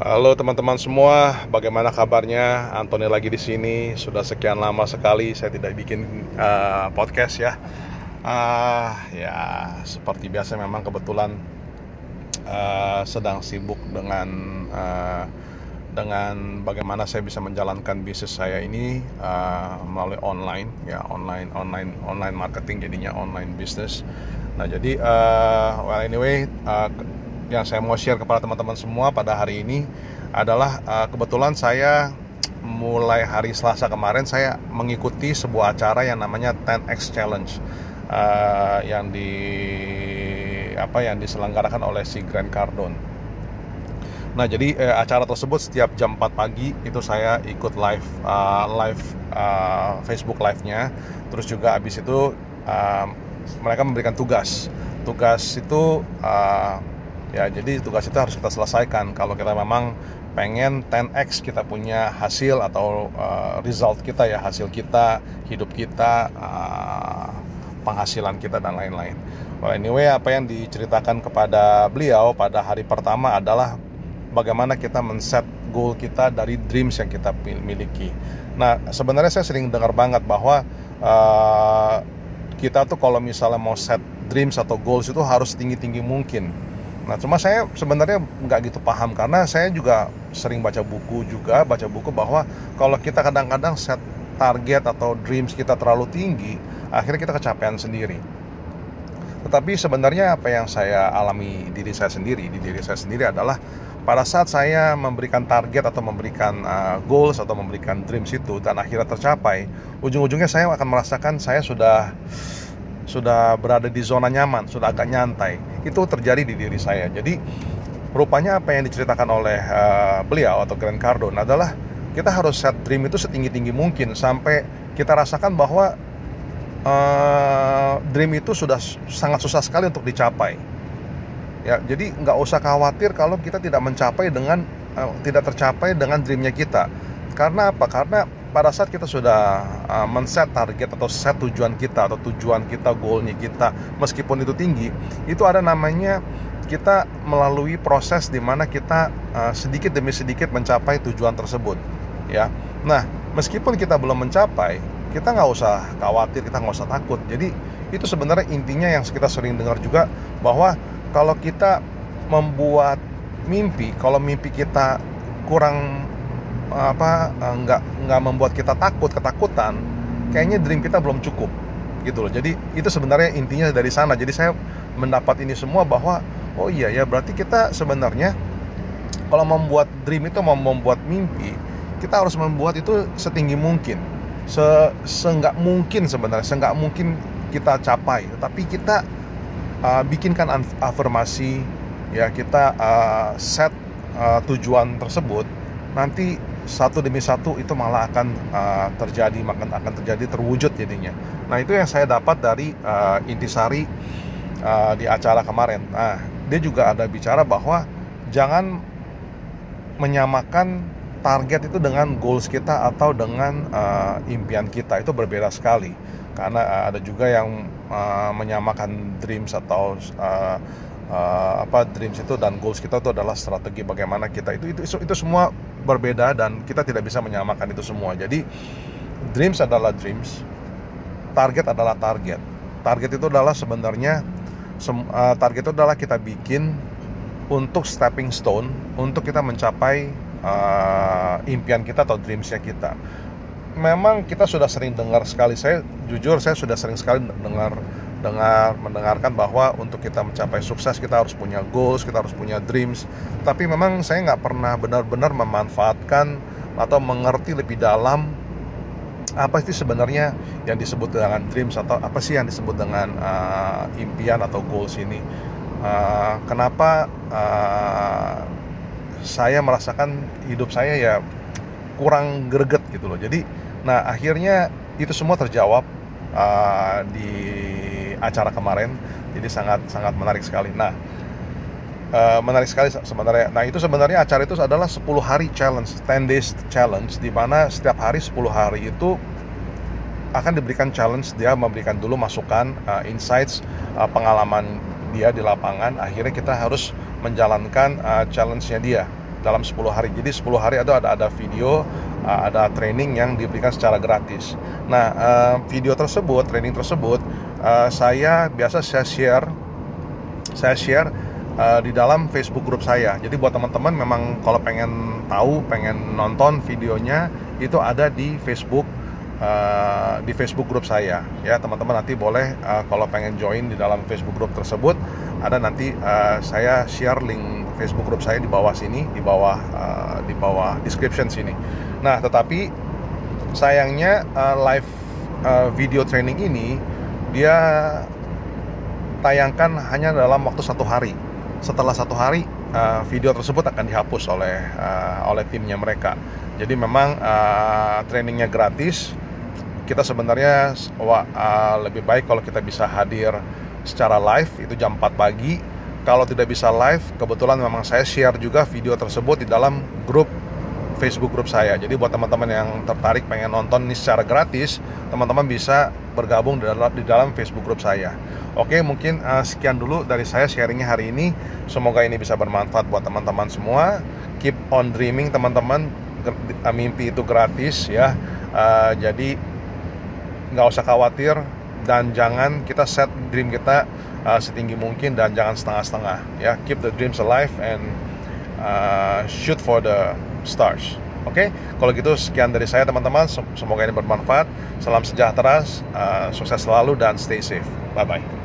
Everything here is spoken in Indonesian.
Halo teman-teman semua, bagaimana kabarnya? Antoni lagi di sini. Sudah sekian lama sekali saya tidak bikin uh, podcast ya. Uh, ya seperti biasa memang kebetulan uh, sedang sibuk dengan uh, dengan bagaimana saya bisa menjalankan bisnis saya ini uh, melalui online ya online online online marketing jadinya online business. Nah jadi uh, well anyway uh, yang saya mau share kepada teman-teman semua pada hari ini adalah uh, kebetulan saya mulai hari Selasa kemarin saya mengikuti sebuah acara yang namanya 10x Challenge uh, yang di apa yang diselenggarakan oleh si Grant Cardone. Nah jadi uh, acara tersebut setiap jam 4 pagi itu saya ikut live uh, live uh, Facebook live-nya. Terus juga habis itu uh, mereka memberikan tugas. Tugas itu uh, ya jadi tugas itu harus kita selesaikan. Kalau kita memang pengen 10x kita punya hasil atau uh, result kita ya hasil kita hidup kita uh, penghasilan kita dan lain-lain. Well anyway apa yang diceritakan kepada beliau pada hari pertama adalah bagaimana kita men-set goal kita dari dreams yang kita miliki. Nah sebenarnya saya sering dengar banget bahwa uh, kita tuh kalau misalnya mau set dreams atau goals itu harus tinggi-tinggi mungkin Nah, cuma saya sebenarnya nggak gitu paham karena saya juga sering baca buku juga, baca buku bahwa kalau kita kadang-kadang set target atau dreams kita terlalu tinggi, akhirnya kita kecapean sendiri. Tetapi sebenarnya apa yang saya alami diri saya sendiri, di diri saya sendiri adalah pada saat saya memberikan target atau memberikan uh, goals atau memberikan dreams itu dan akhirnya tercapai, ujung-ujungnya saya akan merasakan saya sudah sudah berada di zona nyaman, sudah agak nyantai. Itu terjadi di diri saya. Jadi rupanya apa yang diceritakan oleh uh, beliau atau Grant Cardone adalah kita harus set dream itu setinggi-tinggi mungkin sampai kita rasakan bahwa uh, dream itu sudah sangat susah sekali untuk dicapai. Ya, jadi nggak usah khawatir kalau kita tidak mencapai dengan uh, tidak tercapai dengan dreamnya kita. Karena apa? Karena pada saat kita sudah uh, men-set target atau set tujuan kita atau tujuan kita, goalnya kita, meskipun itu tinggi, itu ada namanya kita melalui proses di mana kita uh, sedikit demi sedikit mencapai tujuan tersebut, ya. Nah, meskipun kita belum mencapai, kita nggak usah khawatir, kita nggak usah takut. Jadi itu sebenarnya intinya yang kita sering dengar juga bahwa kalau kita membuat mimpi, kalau mimpi kita kurang apa eh, nggak nggak membuat kita takut ketakutan kayaknya dream kita belum cukup gitu loh. Jadi itu sebenarnya intinya dari sana. Jadi saya mendapat ini semua bahwa oh iya ya berarti kita sebenarnya kalau membuat dream itu mau membuat mimpi kita harus membuat itu setinggi mungkin. Se seenggak mungkin sebenarnya seenggak mungkin kita capai. Tapi kita uh, bikinkan afirmasi ya kita uh, set uh, tujuan tersebut nanti satu demi satu itu malah akan uh, terjadi makan akan terjadi terwujud jadinya. Nah itu yang saya dapat dari uh, intisari uh, di acara kemarin. Nah dia juga ada bicara bahwa jangan menyamakan target itu dengan goals kita atau dengan uh, impian kita itu berbeda sekali karena uh, ada juga yang uh, menyamakan dreams atau uh, uh, apa dreams itu dan goals kita itu adalah strategi bagaimana kita itu itu itu semua berbeda dan kita tidak bisa menyamakan itu semua. Jadi dreams adalah dreams, target adalah target. Target itu adalah sebenarnya uh, target itu adalah kita bikin untuk stepping stone untuk kita mencapai uh, impian kita atau dreamsnya kita. Memang kita sudah sering dengar sekali. Saya jujur saya sudah sering sekali dengar dengar mendengarkan bahwa untuk kita mencapai sukses kita harus punya goals, kita harus punya dreams. Tapi memang saya nggak pernah benar-benar memanfaatkan atau mengerti lebih dalam apa sih sebenarnya yang disebut dengan dreams atau apa sih yang disebut dengan uh, impian atau goals ini. Uh, kenapa uh, saya merasakan hidup saya ya kurang greget gitu loh. Jadi, nah akhirnya itu semua terjawab uh, di acara kemarin. Jadi sangat sangat menarik sekali. Nah uh, menarik sekali sebenarnya. Nah itu sebenarnya acara itu adalah 10 hari challenge 10 days challenge di mana setiap hari 10 hari itu akan diberikan challenge. Dia memberikan dulu masukan uh, insights uh, pengalaman dia di lapangan. Akhirnya kita harus menjalankan uh, challenge-nya dia dalam 10 hari. Jadi 10 hari itu ada ada video, uh, ada training yang diberikan secara gratis. Nah, uh, video tersebut, training tersebut, uh, saya biasa saya share, saya share di dalam Facebook grup saya. Jadi buat teman-teman memang kalau pengen tahu, pengen nonton videonya itu ada di Facebook uh, di Facebook grup saya. Ya teman-teman nanti boleh uh, kalau pengen join di dalam Facebook grup tersebut ada nanti uh, saya share link Facebook grup saya di bawah sini di bawah uh, di bawah description sini. Nah tetapi sayangnya uh, live uh, video training ini dia tayangkan hanya dalam waktu satu hari. Setelah satu hari uh, video tersebut akan dihapus oleh uh, oleh timnya mereka. Jadi memang uh, trainingnya gratis kita sebenarnya uh, lebih baik kalau kita bisa hadir secara live itu jam 4 pagi. Kalau tidak bisa live, kebetulan memang saya share juga video tersebut di dalam grup Facebook grup saya. Jadi buat teman-teman yang tertarik pengen nonton ini secara gratis, teman-teman bisa bergabung di dalam, di dalam Facebook grup saya. Oke, mungkin uh, sekian dulu dari saya sharingnya hari ini. Semoga ini bisa bermanfaat buat teman-teman semua. Keep on dreaming teman-teman. Mimpi itu gratis ya. Uh, jadi nggak usah khawatir dan jangan kita set dream kita uh, setinggi mungkin dan jangan setengah-setengah ya. Keep the dreams alive and uh, shoot for the stars oke? Okay? kalau gitu sekian dari saya teman-teman. Semoga ini bermanfaat. Salam sejahtera uh, sukses selalu dan stay safe. Bye bye